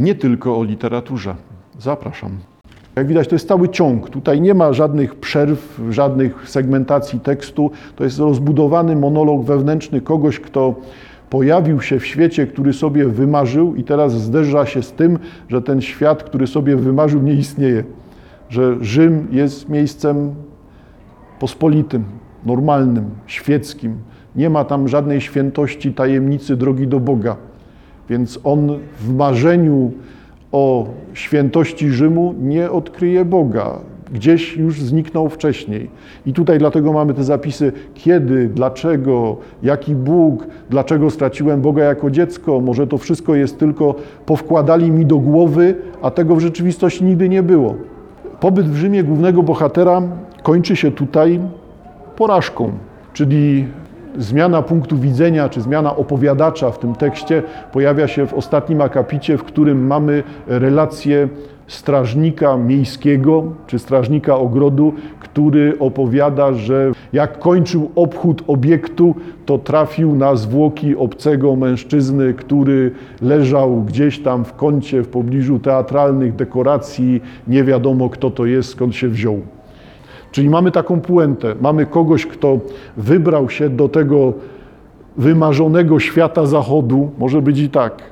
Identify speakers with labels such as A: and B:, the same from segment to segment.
A: nie tylko o literaturze. Zapraszam. Jak widać, to jest cały ciąg. Tutaj nie ma żadnych przerw, żadnych segmentacji tekstu. To jest rozbudowany monolog wewnętrzny kogoś, kto pojawił się w świecie, który sobie wymarzył, i teraz zderza się z tym, że ten świat, który sobie wymarzył, nie istnieje. Że Rzym jest miejscem pospolitym, normalnym, świeckim. Nie ma tam żadnej świętości, tajemnicy drogi do Boga. Więc on w marzeniu o świętości Rzymu nie odkryje Boga. Gdzieś już zniknął wcześniej. I tutaj dlatego mamy te zapisy, kiedy, dlaczego, jaki Bóg, dlaczego straciłem Boga jako dziecko. Może to wszystko jest tylko powkładali mi do głowy, a tego w rzeczywistości nigdy nie było. Pobyt w Rzymie głównego bohatera kończy się tutaj porażką, czyli zmiana punktu widzenia, czy zmiana opowiadacza w tym tekście pojawia się w ostatnim akapicie, w którym mamy relację strażnika miejskiego czy strażnika ogrodu, który opowiada, że jak kończył obchód obiektu, to trafił na zwłoki obcego mężczyzny, który leżał gdzieś tam w kącie w pobliżu teatralnych dekoracji. Nie wiadomo, kto to jest, skąd się wziął. Czyli mamy taką puentę. Mamy kogoś, kto wybrał się do tego wymarzonego świata zachodu, może być i tak.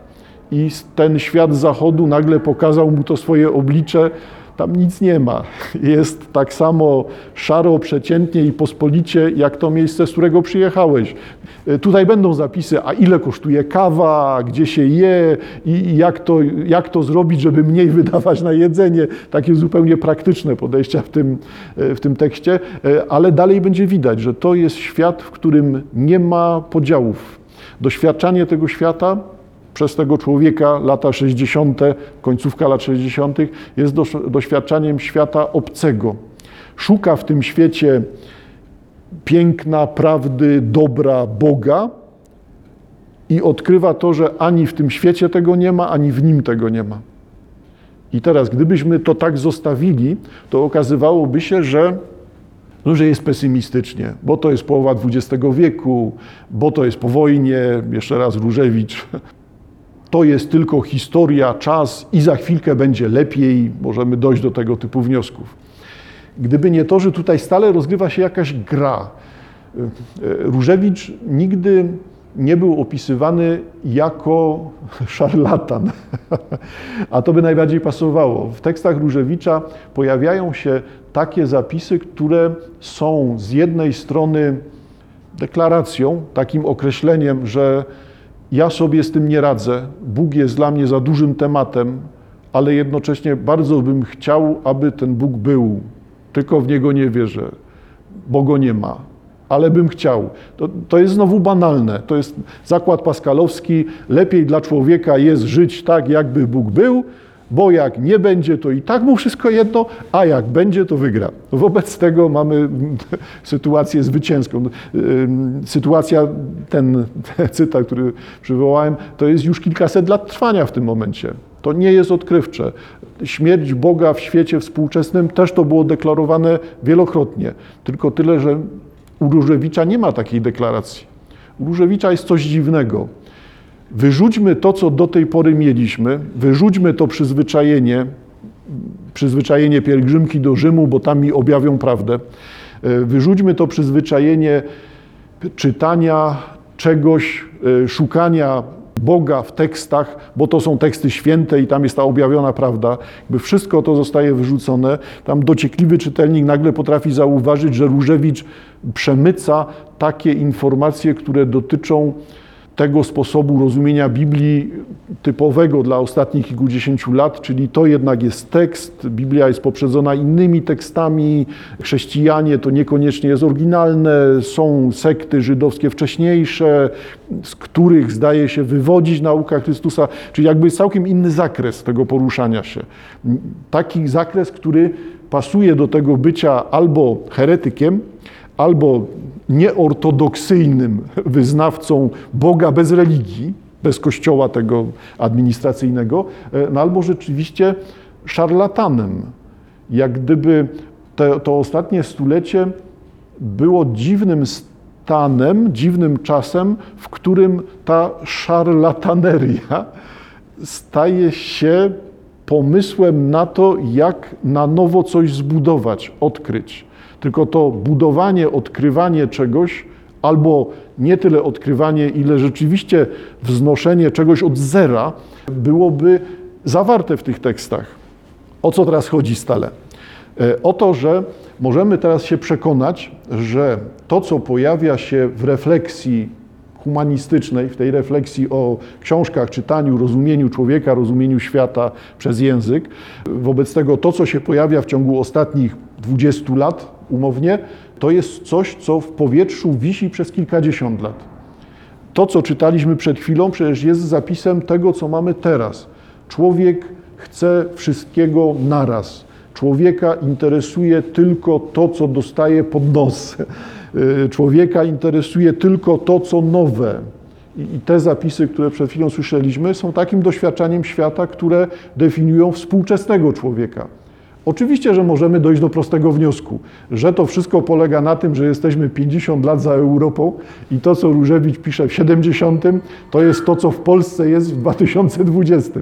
A: I ten świat zachodu nagle pokazał mu to swoje oblicze, tam nic nie ma. Jest tak samo szaro, przeciętnie i pospolicie, jak to miejsce, z którego przyjechałeś. E, tutaj będą zapisy, a ile kosztuje kawa, gdzie się je i jak to, jak to zrobić, żeby mniej wydawać na jedzenie. Takie zupełnie praktyczne podejścia w tym, e, w tym tekście, e, ale dalej będzie widać, że to jest świat, w którym nie ma podziałów. Doświadczanie tego świata przez tego człowieka lata 60., końcówka lat 60., jest doświadczaniem świata obcego. Szuka w tym świecie piękna, prawdy, dobra Boga i odkrywa to, że ani w tym świecie tego nie ma, ani w nim tego nie ma. I teraz, gdybyśmy to tak zostawili, to okazywałoby się, że, no, że jest pesymistycznie, bo to jest połowa XX wieku, bo to jest po wojnie, jeszcze raz Różewicz, to jest tylko historia, czas i za chwilkę będzie lepiej, możemy dojść do tego typu wniosków. Gdyby nie to, że tutaj stale rozgrywa się jakaś gra. Różewicz nigdy nie był opisywany jako szarlatan, a to by najbardziej pasowało. W tekstach Różewicza pojawiają się takie zapisy, które są z jednej strony deklaracją, takim określeniem, że ja sobie z tym nie radzę, Bóg jest dla mnie za dużym tematem, ale jednocześnie bardzo bym chciał, aby ten Bóg był, tylko w Niego nie wierzę, bo Go nie ma, ale bym chciał. To, to jest znowu banalne, to jest zakład paskalowski, lepiej dla człowieka jest żyć tak, jakby Bóg był, bo jak nie będzie, to i tak mu wszystko jedno, a jak będzie, to wygra. Wobec tego mamy sytuację zwycięską. Sytuacja, ten, ten cytat, który przywołałem, to jest już kilkaset lat trwania w tym momencie. To nie jest odkrywcze. Śmierć Boga w świecie współczesnym też to było deklarowane wielokrotnie. Tylko tyle, że u Różewicza nie ma takiej deklaracji. U Różewicza jest coś dziwnego. Wyrzućmy to, co do tej pory mieliśmy, wyrzućmy to przyzwyczajenie, przyzwyczajenie pielgrzymki do Rzymu, bo tam mi objawią prawdę. E, wyrzućmy to przyzwyczajenie czytania czegoś, e, szukania Boga w tekstach, bo to są teksty święte i tam jest ta objawiona prawda. Jakby wszystko to zostaje wyrzucone. Tam dociekliwy czytelnik nagle potrafi zauważyć, że Różewicz przemyca takie informacje, które dotyczą tego sposobu rozumienia Biblii typowego dla ostatnich kilkudziesięciu lat, czyli to jednak jest tekst, Biblia jest poprzedzona innymi tekstami, chrześcijanie to niekoniecznie jest oryginalne, są sekty żydowskie wcześniejsze, z których zdaje się wywodzić nauka Chrystusa, czyli jakby całkiem inny zakres tego poruszania się. Taki zakres, który pasuje do tego bycia albo heretykiem, albo nieortodoksyjnym wyznawcą Boga bez religii, bez kościoła tego administracyjnego, e, no albo rzeczywiście szarlatanem. Jak gdyby to ostatnie stulecie było dziwnym stanem, dziwnym czasem, w którym ta szarlataneria staje się pomysłem na to, jak na nowo coś zbudować, odkryć. Tylko to budowanie, odkrywanie czegoś, albo nie tyle odkrywanie, ile rzeczywiście wznoszenie czegoś od zera, byłoby zawarte w tych tekstach. O co teraz chodzi stale? E, o to, że możemy teraz się przekonać, że to, co pojawia się w refleksji humanistycznej, w tej refleksji o książkach, czytaniu, rozumieniu człowieka, rozumieniu świata przez język, wobec tego to, co się pojawia w ciągu ostatnich 20 lat, umownie, to jest coś, co w powietrzu wisi przez kilkadziesiąt lat. To, co czytaliśmy przed chwilą, przecież jest zapisem tego, co mamy teraz. Człowiek chce wszystkiego naraz. Człowieka interesuje tylko to, co dostaje pod nos. Człowieka interesuje tylko to, co nowe. I te zapisy, które przed chwilą słyszeliśmy, są takim doświadczaniem świata, które definiują współczesnego człowieka. Oczywiście, że możemy dojść do prostego wniosku, że to wszystko polega na tym, że jesteśmy 50 lat za Europą i to, co Różewicz pisze w 70, to jest to, co w Polsce jest w 2020.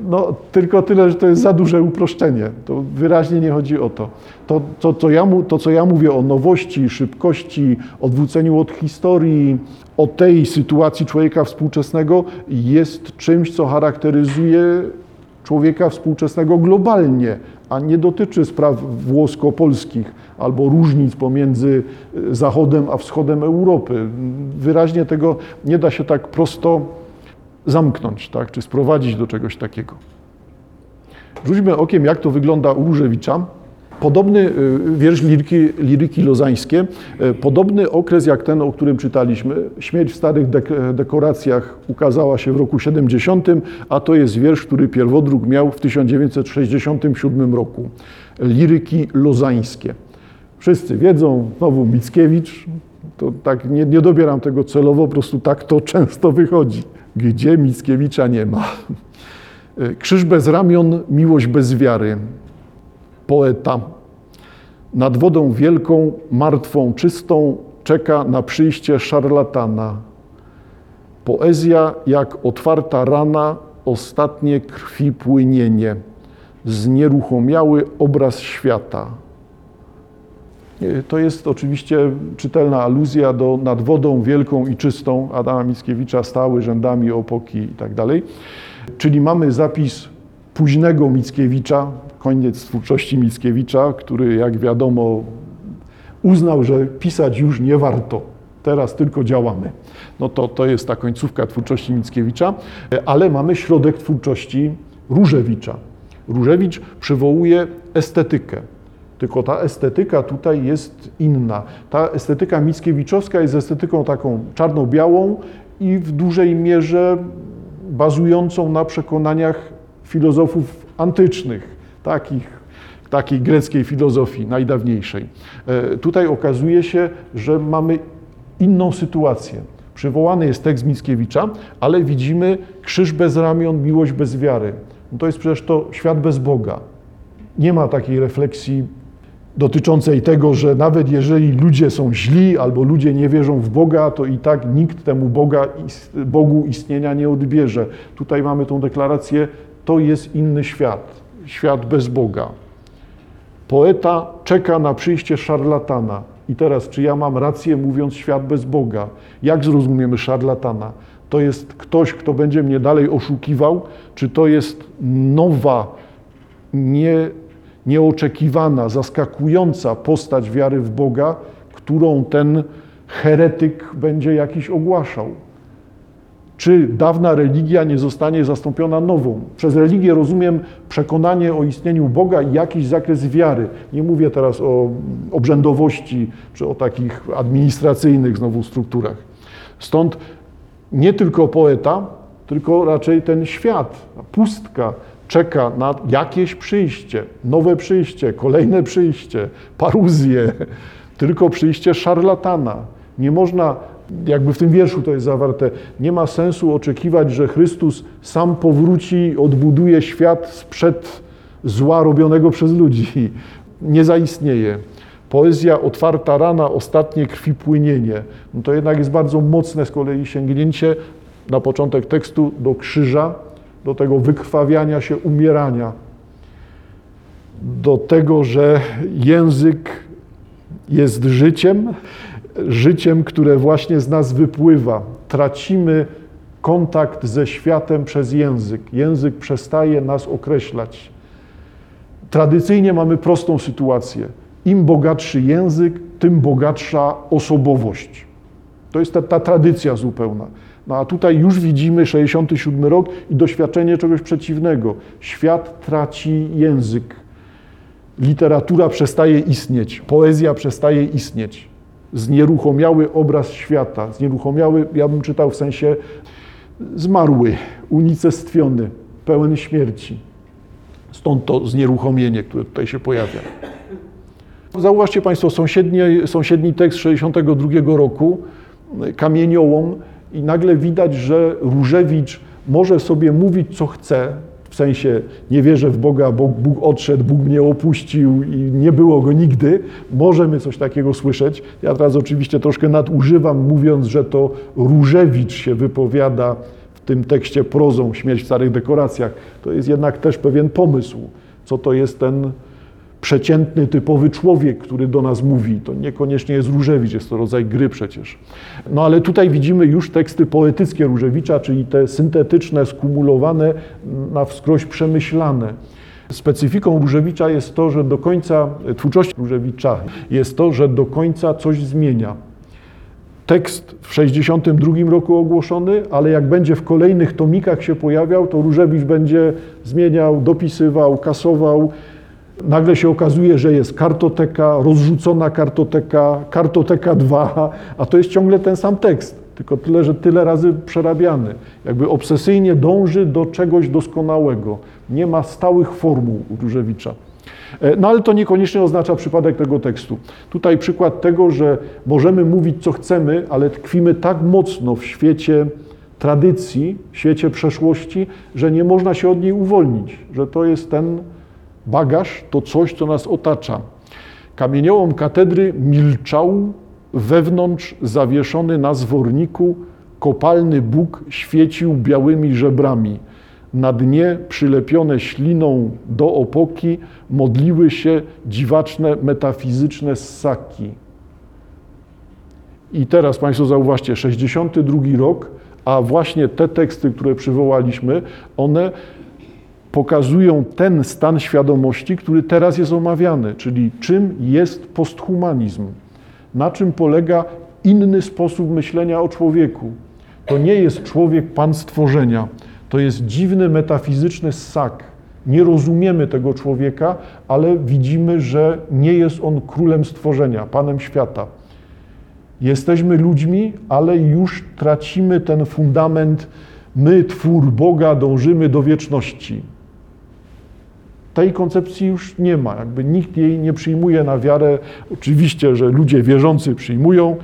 A: No, tylko tyle, że to jest za duże uproszczenie. To wyraźnie nie chodzi o to. To, to, to, ja, to, co ja mówię o nowości, szybkości, odwróceniu od historii, o tej sytuacji człowieka współczesnego, jest czymś, co charakteryzuje człowieka współczesnego globalnie, a nie dotyczy spraw włosko-polskich albo różnic pomiędzy Zachodem a Wschodem Europy. Wyraźnie tego nie da się tak prosto zamknąć, tak, czy sprowadzić do czegoś takiego. Rzućmy okiem, jak to wygląda u Różewicza. Podobny y, wiersz liryki, lozańskie, y, podobny okres jak ten, o którym czytaliśmy. Śmierć w starych dekoracjach ukazała się w roku 70, a to jest wiersz, który pierwodruk miał w 1967 roku. Liryki lozańskie. Wszyscy wiedzą, znowu Mickiewicz, to tak nie, nie dobieram tego celowo, po prostu tak to często wychodzi. Gdzie Mickiewicza nie ma? Y, Krzyż bez ramion, miłość bez wiary poeta. Nad wodą wielką, martwą, czystą czeka na przyjście szarlatana. Poezja jak otwarta rana, ostatnie krwi płynienie, znieruchomiały obraz świata. To jest oczywiście czytelna aluzja do nad wodą wielką i czystą Adama Mickiewicza, stały rzędami opoki i tak dalej. Czyli mamy zapis późnego Mickiewicza, koniec twórczości Mickiewicza, który jak wiadomo uznał, że pisać już nie warto. Teraz tylko działamy. No to, to jest ta końcówka twórczości Mickiewicza, ale mamy środek twórczości Różewicza. Różewicz przywołuje estetykę. Tylko ta estetyka tutaj jest inna. Ta estetyka mickiewiczowska jest estetyką taką czarno-białą i w dużej mierze bazującą na przekonaniach filozofów antycznych takich, takiej greckiej filozofii najdawniejszej. E, tutaj okazuje się, że mamy inną sytuację. Przywołany jest tekst Mickiewicza, ale widzimy krzyż bez ramion, miłość bez wiary. No to jest przecież to świat bez Boga. Nie ma takiej refleksji dotyczącej tego, że nawet jeżeli ludzie są źli albo ludzie nie wierzą w Boga, to i tak nikt temu Boga, Bogu istnienia nie odbierze. Tutaj mamy tą deklarację, to jest inny świat świat bez Boga. Poeta czeka na przyjście szarlatana. I teraz, czy ja mam rację mówiąc świat bez Boga? Jak zrozumiemy szarlatana? To jest ktoś, kto będzie mnie dalej oszukiwał, czy to jest nowa, nie, nieoczekiwana, zaskakująca postać wiary w Boga, którą ten heretyk będzie jakiś ogłaszał? Czy dawna religia nie zostanie zastąpiona nową. Przez religię rozumiem przekonanie o istnieniu Boga i jakiś zakres wiary. Nie mówię teraz o obrzędowości czy o takich administracyjnych znowu strukturach. Stąd nie tylko poeta, tylko raczej ten świat, pustka czeka na jakieś przyjście, nowe przyjście, kolejne przyjście, paruzję, tylko przyjście szarlatana. Nie można jakby w tym wierszu to jest zawarte, nie ma sensu oczekiwać, że Chrystus sam powróci, odbuduje świat sprzed zła robionego przez ludzi. Nie zaistnieje. Poezja otwarta rana, ostatnie krwi płynienie. No to jednak jest bardzo mocne z kolei sięgnięcie na początek tekstu do krzyża, do tego wykrwawiania się, umierania, do tego, że język jest życiem, życiem, które właśnie z nas wypływa. Tracimy kontakt ze światem przez język. Język przestaje nas określać. Tradycyjnie mamy prostą sytuację. Im bogatszy język, tym bogatsza osobowość. To jest ta, ta tradycja zupełna. No a tutaj już widzimy 67 rok i doświadczenie czegoś przeciwnego. Świat traci język. Literatura przestaje istnieć, poezja przestaje istnieć. Znieruchomiały obraz świata, znieruchomiały, ja bym czytał w sensie zmarły, unicestwiony, pełen śmierci. Stąd to znieruchomienie, które tutaj się pojawia. Zauważcie Państwo, sąsiedni tekst 62 roku, kamieniołom, i nagle widać, że Różewicz może sobie mówić, co chce, w sensie nie wierzę w Boga, bo Bóg odszedł, Bóg mnie opuścił i nie było go nigdy. Możemy coś takiego słyszeć. Ja teraz oczywiście troszkę nadużywam, mówiąc, że to Różewicz się wypowiada w tym tekście prozą Śmierć w starych dekoracjach. To jest jednak też pewien pomysł, co to jest ten przeciętny, typowy człowiek, który do nas mówi. To niekoniecznie jest Różewicz, jest to rodzaj gry przecież. No ale tutaj widzimy już teksty poetyckie Różewicza, czyli te syntetyczne, skumulowane, na wskroś przemyślane. Specyfiką Różewicza jest to, że do końca, twórczości Różewicza jest to, że do końca coś zmienia. Tekst w 62 roku ogłoszony, ale jak będzie w kolejnych tomikach się pojawiał, to Różewicz będzie zmieniał, dopisywał, kasował, Nagle się okazuje, że jest kartoteka, rozrzucona kartoteka, kartoteka 2, a to jest ciągle ten sam tekst, tylko tyle, że tyle razy przerabiany. Jakby obsesyjnie dąży do czegoś doskonałego. Nie ma stałych formuł u Różewicza. E, no ale to niekoniecznie oznacza przypadek tego tekstu. Tutaj przykład tego, że możemy mówić co chcemy, ale tkwimy tak mocno w świecie tradycji, w świecie przeszłości, że nie można się od niej uwolnić, że to jest ten Bagaż to coś, co nas otacza. Kamieniołom katedry milczał, wewnątrz zawieszony na zworniku kopalny Bóg świecił białymi żebrami. Na dnie przylepione śliną do opoki modliły się dziwaczne metafizyczne ssaki. I teraz Państwo zauważcie, 62 rok, a właśnie te teksty, które przywołaliśmy, one pokazują ten stan świadomości, który teraz jest omawiany, czyli czym jest posthumanizm, na czym polega inny sposób myślenia o człowieku. To nie jest człowiek pan stworzenia, to jest dziwny metafizyczny ssak. Nie rozumiemy tego człowieka, ale widzimy, że nie jest on królem stworzenia, panem świata. Jesteśmy ludźmi, ale już tracimy ten fundament. My, twór Boga, dążymy do wieczności tej koncepcji już nie ma. Jakby nikt jej nie przyjmuje na wiarę. Oczywiście, że ludzie wierzący przyjmują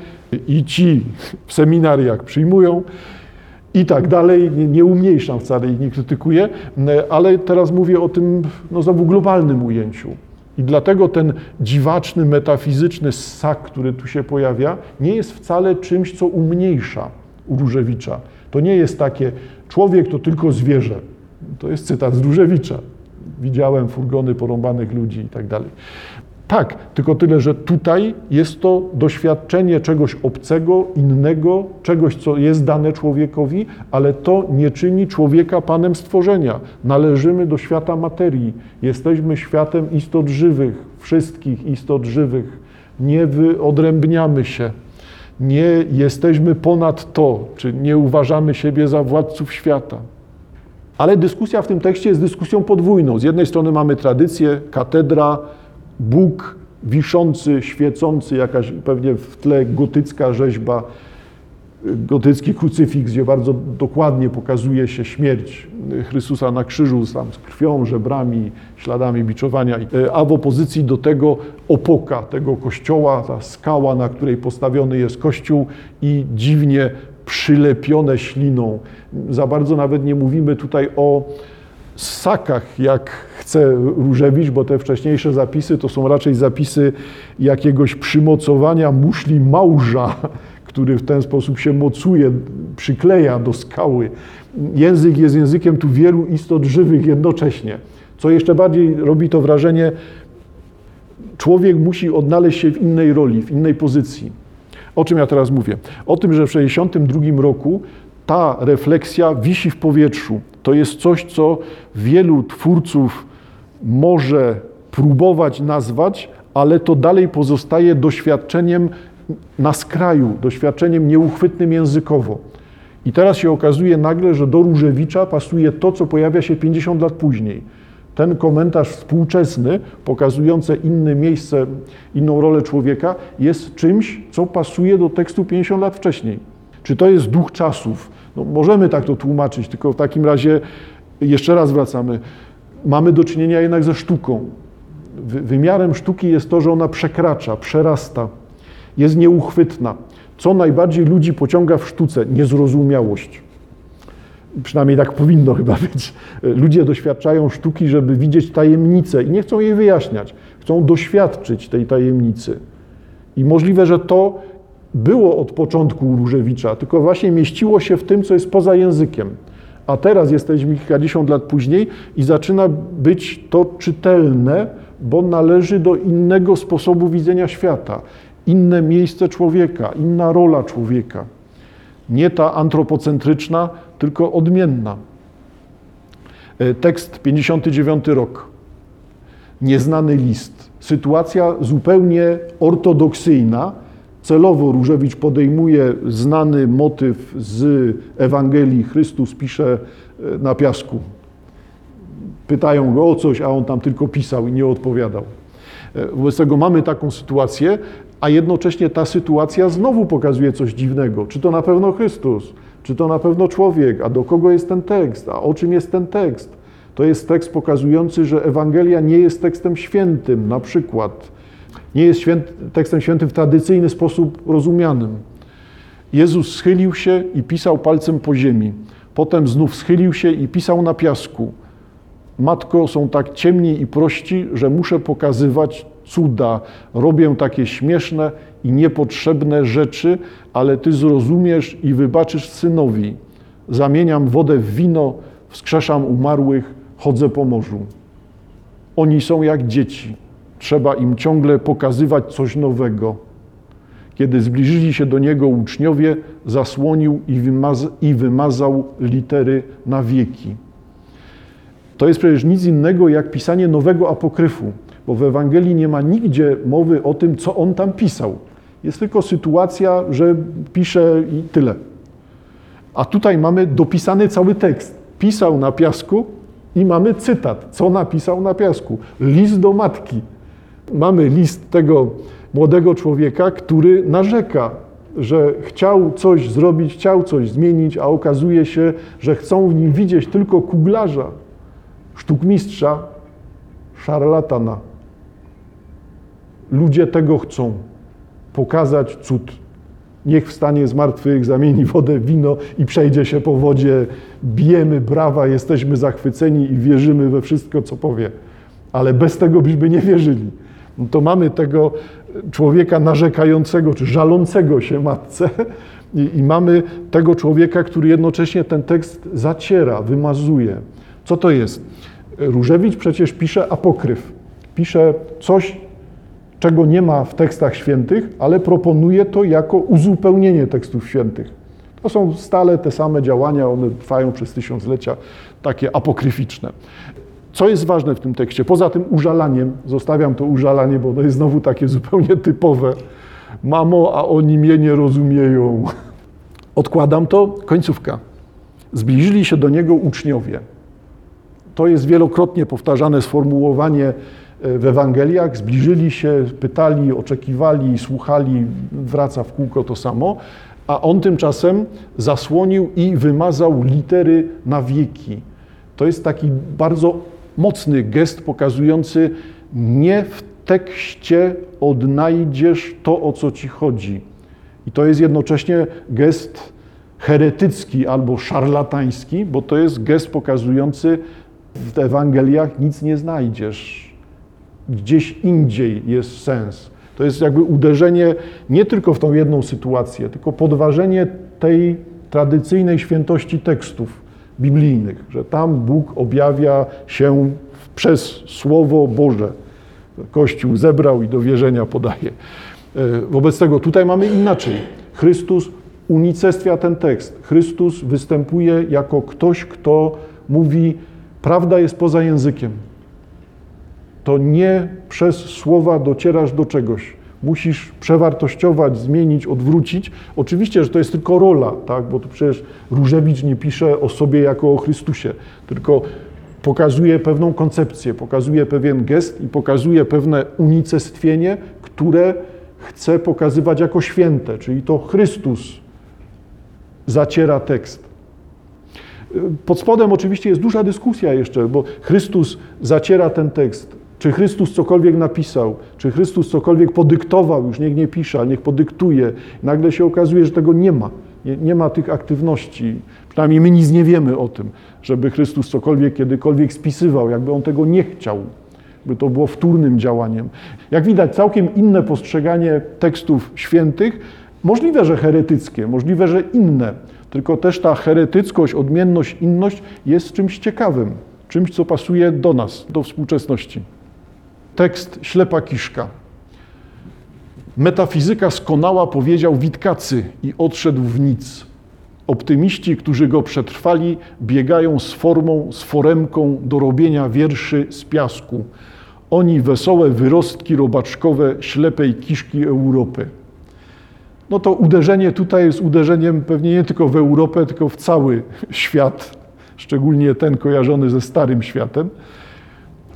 A: i ci w seminariach przyjmują i tak dalej. Nie, nie umniejszam wcale ich, nie krytykuję, ale teraz mówię o tym no, znowu globalnym ujęciu. I dlatego ten dziwaczny, metafizyczny ssak, który tu się pojawia, nie jest wcale czymś, co umniejsza Różewicza. To nie jest takie, człowiek to tylko zwierzę. To jest cytat z Różewicza widziałem furgony porąbanych ludzi i tak dalej. Tak, tylko tyle, że tutaj jest to doświadczenie czegoś obcego, innego, czegoś, co jest dane człowiekowi, ale to nie czyni człowieka panem stworzenia. Należymy do świata materii. Jesteśmy światem istot żywych, wszystkich istot żywych. Nie wyodrębniamy się. Nie jesteśmy ponad to, czy nie uważamy siebie za władców świata. Ale dyskusja w tym tekście jest dyskusją podwójną. Z jednej strony mamy tradycję, katedra, Bóg wiszący, świecący, jakaś pewnie w tle gotycka rzeźba, gotycki krucyfiks, gdzie bardzo dokładnie pokazuje się śmierć Chrystusa na krzyżu, z krwią, żebrami, śladami biczowania, a w opozycji do tego opoka tego kościoła, ta skała, na której postawiony jest kościół i dziwnie przylepione śliną. Za bardzo nawet nie mówimy tutaj o ssakach, jak chce Różewicz, bo te wcześniejsze zapisy to są raczej zapisy jakiegoś przymocowania muszli małża, który w ten sposób się mocuje przykleja do skały. Język jest językiem tu wielu istot żywych jednocześnie. Co jeszcze bardziej robi to wrażenie, człowiek musi odnaleźć się w innej roli, w innej pozycji. O czym ja teraz mówię? O tym, że w 1962 roku ta refleksja wisi w powietrzu. To jest coś, co wielu twórców może próbować nazwać, ale to dalej pozostaje doświadczeniem na skraju, doświadczeniem nieuchwytnym językowo. I teraz się okazuje nagle, że do Różewicza pasuje to, co pojawia się 50 lat później. Ten komentarz współczesny, pokazujący inne miejsce, inną rolę człowieka, jest czymś, co pasuje do tekstu 50 lat wcześniej. Czy to jest duch czasów? No, możemy tak to tłumaczyć, tylko w takim razie jeszcze raz wracamy. Mamy do czynienia jednak ze sztuką. Wymiarem sztuki jest to, że ona przekracza, przerasta, jest nieuchwytna. Co najbardziej ludzi pociąga w sztuce? Niezrozumiałość. Przynajmniej tak powinno chyba być. Ludzie doświadczają sztuki, żeby widzieć tajemnicę i nie chcą jej wyjaśniać. Chcą doświadczyć tej tajemnicy. I możliwe, że to było od początku Różewicza, tylko właśnie mieściło się w tym, co jest poza językiem. A teraz jesteśmy kilkadziesiąt lat później i zaczyna być to czytelne, bo należy do innego sposobu widzenia świata, inne miejsce człowieka, inna rola człowieka. Nie ta antropocentryczna, tylko odmienna. E, tekst 59 rok. Nieznany list. Sytuacja zupełnie ortodoksyjna. Celowo Różewicz podejmuje znany motyw z Ewangelii. Chrystus pisze e, na piasku. Pytają go o coś, a on tam tylko pisał i nie odpowiadał. E, wobec tego mamy taką sytuację, a jednocześnie ta sytuacja znowu pokazuje coś dziwnego. Czy to na pewno Chrystus? Czy to na pewno człowiek? A do kogo jest ten tekst? A o czym jest ten tekst? To jest tekst pokazujący, że Ewangelia nie jest tekstem świętym, na przykład. Nie jest święty, tekstem świętym w tradycyjny sposób rozumianym. Jezus schylił się i pisał palcem po ziemi. Potem znów schylił się i pisał na piasku. Matko, są tak ciemni i prości, że muszę pokazywać cuda. Robię takie śmieszne i niepotrzebne rzeczy, ale Ty zrozumiesz i wybaczysz synowi. Zamieniam wodę w wino, wskrzeszam umarłych, chodzę po morzu. Oni są jak dzieci. Trzeba im ciągle pokazywać coś nowego. Kiedy zbliżyli się do niego uczniowie, zasłonił i, i wymazał litery na wieki. To jest przecież nic innego jak pisanie nowego apokryfu, bo w Ewangelii nie ma nigdzie mowy o tym, co on tam pisał. Jest tylko sytuacja, że pisze i tyle. A tutaj mamy dopisany cały tekst. Pisał na piasku i mamy cytat, co napisał na piasku. List do matki. Mamy list tego młodego człowieka, który narzeka, że chciał coś zrobić, chciał coś zmienić, a okazuje się, że chcą w nim widzieć tylko kuglarza, sztukmistrza, szarlatana. Ludzie tego chcą pokazać cud. Niech wstanie z martwych, zamieni wodę w wino i przejdzie się po wodzie. Bijemy brawa, jesteśmy zachwyceni i wierzymy we wszystko, co powie. Ale bez tego byśmy nie wierzyli. No to mamy tego człowieka narzekającego czy żalącego się matce i, i mamy tego człowieka, który jednocześnie ten tekst zaciera, wymazuje. Co to jest? Różewicz przecież pisze apokryf. Pisze coś, czego nie ma w tekstach świętych, ale proponuje to jako uzupełnienie tekstów świętych. To są stale te same działania, one trwają przez tysiąclecia, takie apokryficzne. Co jest ważne w tym tekście? Poza tym użalaniem, zostawiam to użalanie, bo ono jest znowu takie zupełnie typowe. Mamo, a oni mnie nie rozumieją. Odkładam to, końcówka. Zbliżyli się do niego uczniowie. To jest wielokrotnie powtarzane sformułowanie w Ewangeliach, zbliżyli się, pytali, oczekiwali, słuchali, wraca w kółko to samo, a on tymczasem zasłonił i wymazał litery na wieki. To jest taki bardzo mocny gest pokazujący, nie w tekście odnajdziesz to, o co ci chodzi. I to jest jednocześnie gest heretycki albo szarlatański, bo to jest gest pokazujący, w Ewangeliach nic nie znajdziesz gdzieś indziej jest sens. To jest jakby uderzenie nie tylko w tą jedną sytuację, tylko podważenie tej tradycyjnej świętości tekstów biblijnych, że tam Bóg objawia się przez Słowo Boże. Kościół zebrał i do wierzenia podaje. E, wobec tego tutaj mamy inaczej. Chrystus unicestwia ten tekst. Chrystus występuje jako ktoś, kto mówi, prawda jest poza językiem. To nie przez słowa docierasz do czegoś. Musisz przewartościować, zmienić, odwrócić. Oczywiście, że to jest tylko rola, tak? bo tu przecież Różewicz nie pisze o sobie jako o Chrystusie, tylko pokazuje pewną koncepcję, pokazuje pewien gest i pokazuje pewne unicestwienie, które chce pokazywać jako święte, czyli to Chrystus zaciera tekst. Pod spodem oczywiście jest duża dyskusja jeszcze, bo Chrystus zaciera ten tekst. Czy Chrystus cokolwiek napisał, czy Chrystus cokolwiek podyktował, już niech nie pisze, niech podyktuje. Nagle się okazuje, że tego nie ma. Nie, nie ma tych aktywności. Przynajmniej my nic nie wiemy o tym, żeby Chrystus cokolwiek kiedykolwiek spisywał, jakby on tego nie chciał by to było wtórnym działaniem. Jak widać, całkiem inne postrzeganie tekstów świętych, możliwe, że heretyckie, możliwe, że inne, tylko też ta heretyckość, odmienność, inność jest czymś ciekawym, czymś, co pasuje do nas, do współczesności. Tekst Ślepa Kiszka. Metafizyka skonała, powiedział Witkacy i odszedł w nic. Optymiści, którzy go przetrwali, biegają z formą, z foremką do robienia wierszy z piasku. Oni wesołe wyrostki robaczkowe ślepej kiszki Europy. No to uderzenie tutaj jest uderzeniem pewnie nie tylko w Europę, tylko w cały świat, szczególnie ten kojarzony ze Starym Światem,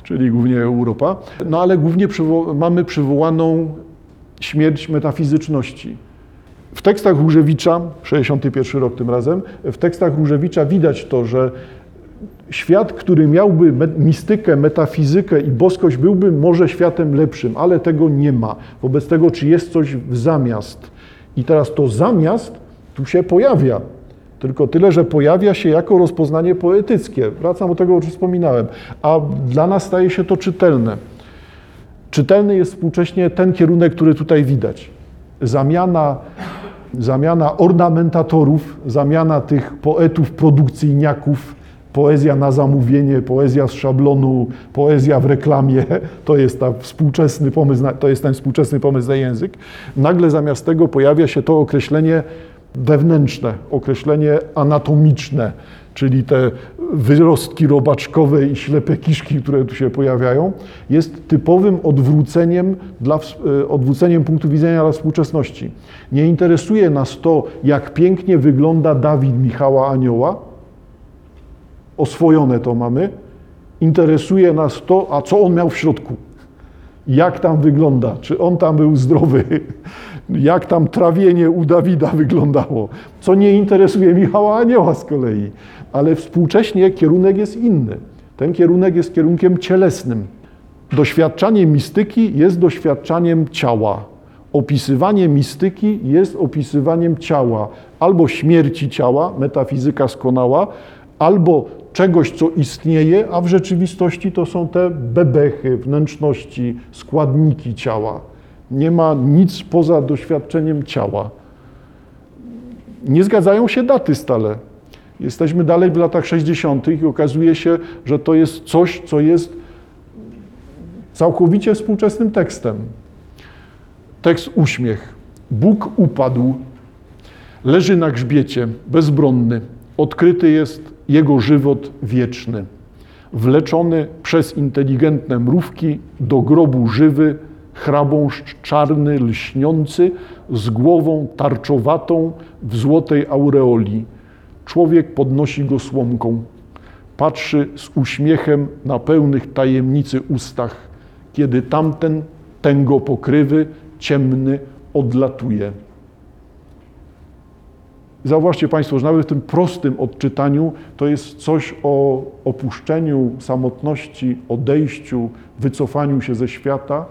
A: czyli głównie Europa. No ale głównie przywo mamy przywołaną śmierć metafizyczności. W tekstach Różewicza, 61 rok tym razem, w tekstach Różewicza widać to, że świat, który miałby mistykę, metafizykę i boskość, byłby może światem lepszym, ale tego nie ma. Wobec tego, czy jest coś w zamiast. I teraz to zamiast tu się pojawia. Tylko tyle, że pojawia się jako rozpoznanie poetyckie. Wracam do tego, o czym wspominałem. A dla nas staje się to czytelne. Czytelny jest współcześnie ten kierunek, który tutaj widać. Zamiana, zamiana ornamentatorów, zamiana tych poetów produkcyjniaków, poezja na zamówienie, poezja z szablonu, poezja w reklamie, to jest, ta współczesny pomysł, to jest ten współczesny pomysł na język. Nagle zamiast tego pojawia się to określenie wewnętrzne, określenie anatomiczne, czyli te wyrostki robaczkowe i ślepe kiszki, które tu się pojawiają, jest typowym odwróceniem, dla, e, odwróceniem punktu widzenia dla współczesności. Nie interesuje nas to, jak pięknie wygląda Dawid Michała Anioła, oswojone to mamy. Interesuje nas to, a co on miał w środku. Jak tam wygląda? Czy on tam był zdrowy? Jak tam trawienie u Dawida wyglądało? Co nie interesuje Michała Anioła z kolei. Ale współcześnie kierunek jest inny. Ten kierunek jest kierunkiem cielesnym. Doświadczanie mistyki jest doświadczaniem ciała. Opisywanie mistyki jest opisywaniem ciała, albo śmierci ciała, metafizyka skonała, albo czegoś, co istnieje, a w rzeczywistości to są te bebechy, wnętrzności, składniki ciała. Nie ma nic poza doświadczeniem ciała. Nie zgadzają się daty stale. Jesteśmy dalej w latach 60. i okazuje się, że to jest coś, co jest całkowicie współczesnym tekstem. Tekst uśmiech. Bóg upadł, leży na grzbiecie, bezbronny. Odkryty jest jego żywot wieczny. Wleczony przez inteligentne mrówki do grobu żywy, chrabąszcz czarny, lśniący, z głową tarczowatą w złotej aureoli. Człowiek podnosi go słomką. Patrzy z uśmiechem na pełnych tajemnicy ustach, kiedy tamten, tęgo pokrywy, ciemny, odlatuje. Zauważcie Państwo, że nawet w tym prostym odczytaniu to jest coś o opuszczeniu, samotności, odejściu, wycofaniu się ze świata.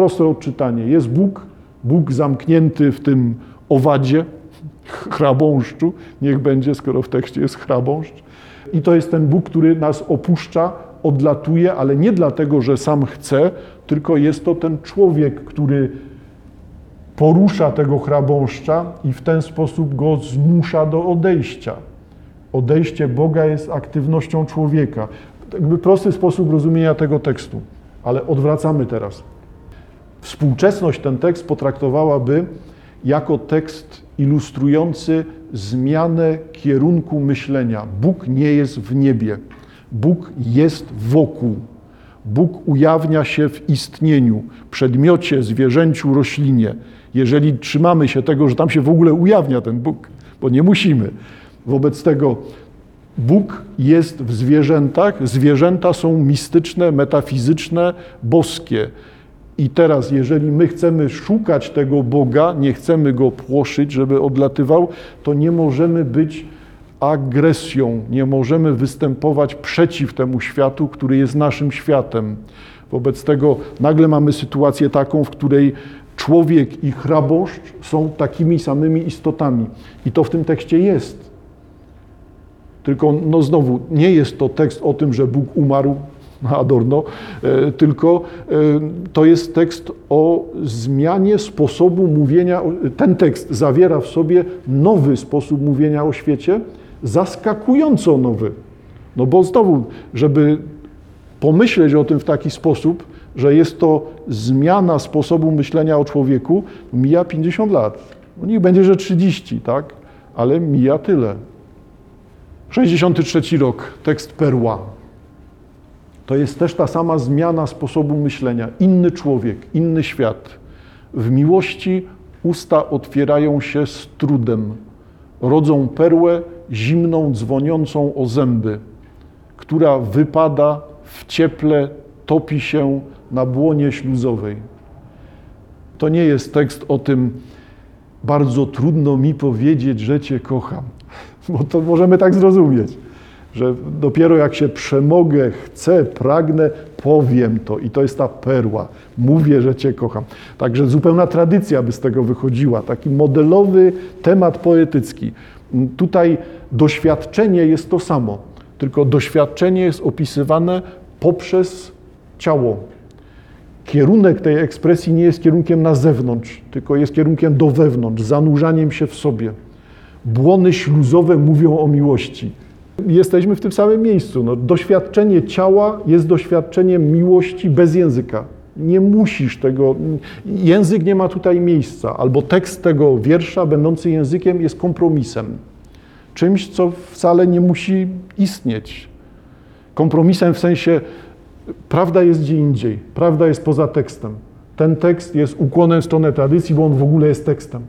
A: Proste odczytanie. Jest Bóg, Bóg zamknięty w tym owadzie, chrabąszczu, niech będzie, skoro w tekście jest chrabąszcz. I to jest ten Bóg, który nas opuszcza, odlatuje, ale nie dlatego, że sam chce, tylko jest to ten człowiek, który porusza tego chrabąszcza i w ten sposób go zmusza do odejścia. Odejście Boga jest aktywnością człowieka. Jakby prosty sposób rozumienia tego tekstu, ale odwracamy teraz. Współczesność ten tekst potraktowałaby jako tekst ilustrujący zmianę kierunku myślenia. Bóg nie jest w niebie, Bóg jest wokół. Bóg ujawnia się w istnieniu, przedmiocie, zwierzęciu, roślinie. Jeżeli trzymamy się tego, że tam się w ogóle ujawnia ten Bóg, bo nie musimy. Wobec tego Bóg jest w zwierzętach, zwierzęta są mistyczne, metafizyczne, boskie. I teraz, jeżeli my chcemy szukać tego Boga, nie chcemy go płoszyć, żeby odlatywał, to nie możemy być agresją, nie możemy występować przeciw temu światu, który jest naszym światem. Wobec tego nagle mamy sytuację taką, w której człowiek i chraboszcz są takimi samymi istotami. I to w tym tekście jest. Tylko no znowu, nie jest to tekst o tym, że Bóg umarł, Adorno, e, tylko e, to jest tekst o zmianie sposobu mówienia. Ten tekst zawiera w sobie nowy sposób mówienia o świecie, zaskakująco nowy. No bo znowu, żeby pomyśleć o tym w taki sposób, że jest to zmiana sposobu myślenia o człowieku, mija 50 lat. No niech będzie, że 30, tak? Ale mija tyle. 63 rok, tekst Perła. To jest też ta sama zmiana sposobu myślenia. Inny człowiek, inny świat. W miłości usta otwierają się z trudem. Rodzą perłę zimną, dzwoniącą o zęby, która wypada w cieple, topi się na błonie śluzowej. To nie jest tekst o tym, bardzo trudno mi powiedzieć, że Cię kocham, bo to możemy tak zrozumieć że dopiero jak się przemogę, chcę, pragnę, powiem to. I to jest ta perła. Mówię, że Cię kocham. Także zupełna tradycja by z tego wychodziła. Taki modelowy temat poetycki. Tutaj doświadczenie jest to samo, tylko doświadczenie jest opisywane poprzez ciało. Kierunek tej ekspresji nie jest kierunkiem na zewnątrz, tylko jest kierunkiem do wewnątrz, zanurzaniem się w sobie. Błony śluzowe mówią o miłości jesteśmy w tym samym miejscu. No, doświadczenie ciała jest doświadczeniem miłości bez języka. Nie musisz tego, język nie ma tutaj miejsca, albo tekst tego wiersza, będący językiem, jest kompromisem. Czymś, co wcale nie musi istnieć. Kompromisem w sensie, prawda jest gdzie indziej, prawda jest poza tekstem. Ten tekst jest ukłonem w stronę tradycji, bo on w ogóle jest tekstem.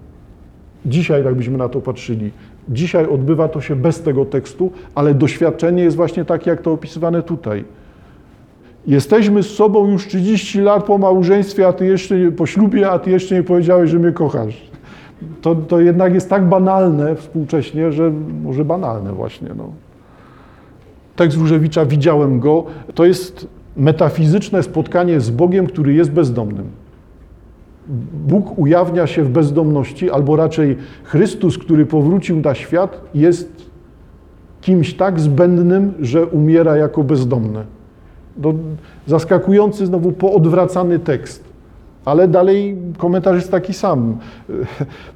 A: Dzisiaj, jakbyśmy na to patrzyli, Dzisiaj odbywa to się bez tego tekstu, ale doświadczenie jest właśnie takie, jak to opisywane tutaj. Jesteśmy z sobą już 30 lat po małżeństwie, a ty jeszcze nie, po ślubie, a ty jeszcze nie powiedziałeś, że mnie kochasz. To, to jednak jest tak banalne współcześnie, że może banalne właśnie. No. Tekst Różewicza, widziałem go, to jest metafizyczne spotkanie z Bogiem, który jest bezdomnym. Bóg ujawnia się w bezdomności, albo raczej Chrystus, który powrócił na świat, jest kimś tak zbędnym, że umiera jako bezdomny. Zaskakujący, znowu poodwracany tekst. Ale dalej komentarz jest taki sam.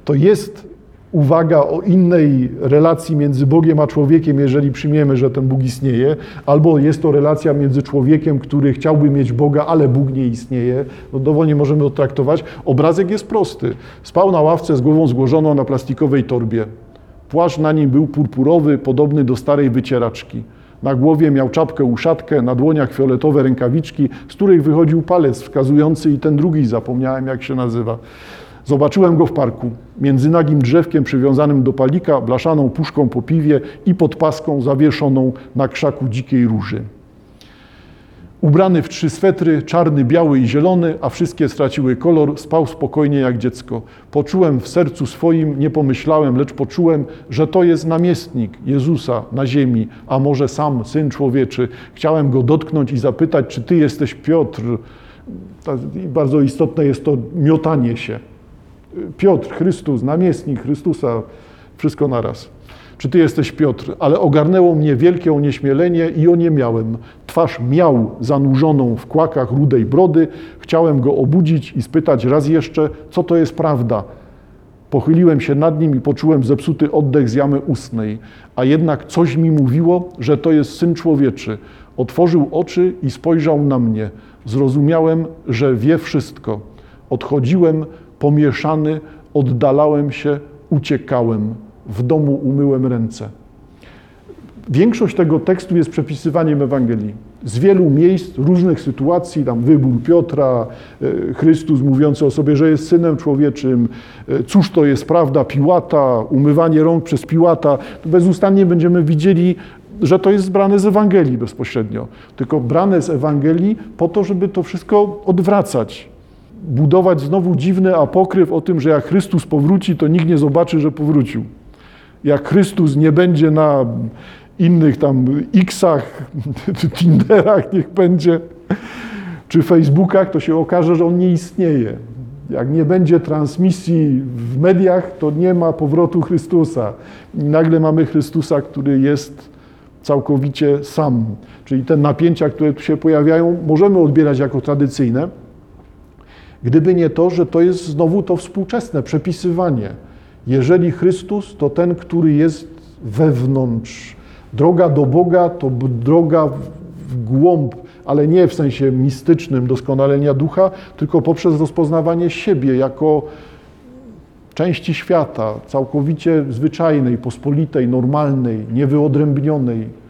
A: To jest uwaga o innej relacji między Bogiem a człowiekiem, jeżeli przyjmiemy, że ten Bóg istnieje, albo jest to relacja między człowiekiem, który chciałby mieć Boga, ale Bóg nie istnieje, no dowolnie możemy to traktować. Obrazek jest prosty. Spał na ławce z głową złożoną na plastikowej torbie. Płaszcz na nim był purpurowy, podobny do starej wycieraczki. Na głowie miał czapkę uszatkę, na dłoniach fioletowe rękawiczki, z których wychodził palec wskazujący i ten drugi, zapomniałem jak się nazywa. Zobaczyłem go w parku, między nagim drzewkiem przywiązanym do palika, blaszaną puszką po piwie i podpaską zawieszoną na krzaku dzikiej róży. Ubrany w trzy swetry, czarny, biały i zielony, a wszystkie straciły kolor, spał spokojnie jak dziecko. Poczułem w sercu swoim, nie pomyślałem, lecz poczułem, że to jest namiestnik Jezusa na ziemi, a może sam Syn Człowieczy. Chciałem go dotknąć i zapytać, czy Ty jesteś Piotr. Bardzo istotne jest to miotanie się. Piotr, Chrystus, namiestnik Chrystusa, wszystko naraz. czy ty jesteś Piotr, ale ogarnęło mnie wielkie onieśmielenie i oniemiałem. Twarz miał zanurzoną w kłakach rudej brody. Chciałem go obudzić i spytać raz jeszcze, co to jest prawda. Pochyliłem się nad nim i poczułem zepsuty oddech z jamy ustnej, a jednak coś mi mówiło, że to jest syn człowieczy. Otworzył oczy i spojrzał na mnie. Zrozumiałem, że wie wszystko. Odchodziłem pomieszany, oddalałem się, uciekałem. W domu umyłem ręce. Większość tego tekstu jest przepisywaniem Ewangelii. Z wielu miejsc, różnych sytuacji, tam wybór Piotra, e, Chrystus mówiący o sobie, że jest synem człowieczym, e, cóż to jest prawda Piłata, umywanie rąk przez Piłata. Bezustannie będziemy widzieli, że to jest zbrane z Ewangelii bezpośrednio. Tylko brane z Ewangelii po to, żeby to wszystko odwracać. Budować znowu dziwny apokryf o tym, że jak Chrystus powróci, to nikt nie zobaczy, że powrócił. Jak Chrystus nie będzie na innych tam X-ach, Tinderach niech będzie, czy Facebookach, to się okaże, że on nie istnieje. Jak nie będzie transmisji w mediach, to nie ma powrotu Chrystusa. I nagle mamy Chrystusa, który jest całkowicie sam. Czyli te napięcia, które tu się pojawiają, możemy odbierać jako tradycyjne, gdyby nie to, że to jest znowu to współczesne przepisywanie. Jeżeli Chrystus to ten, który jest wewnątrz, Droga do Boga to droga w głąb, ale nie w sensie mistycznym doskonalenia ducha, tylko poprzez rozpoznawanie siebie jako części świata, całkowicie zwyczajnej, pospolitej, normalnej, niewyodrębnionej.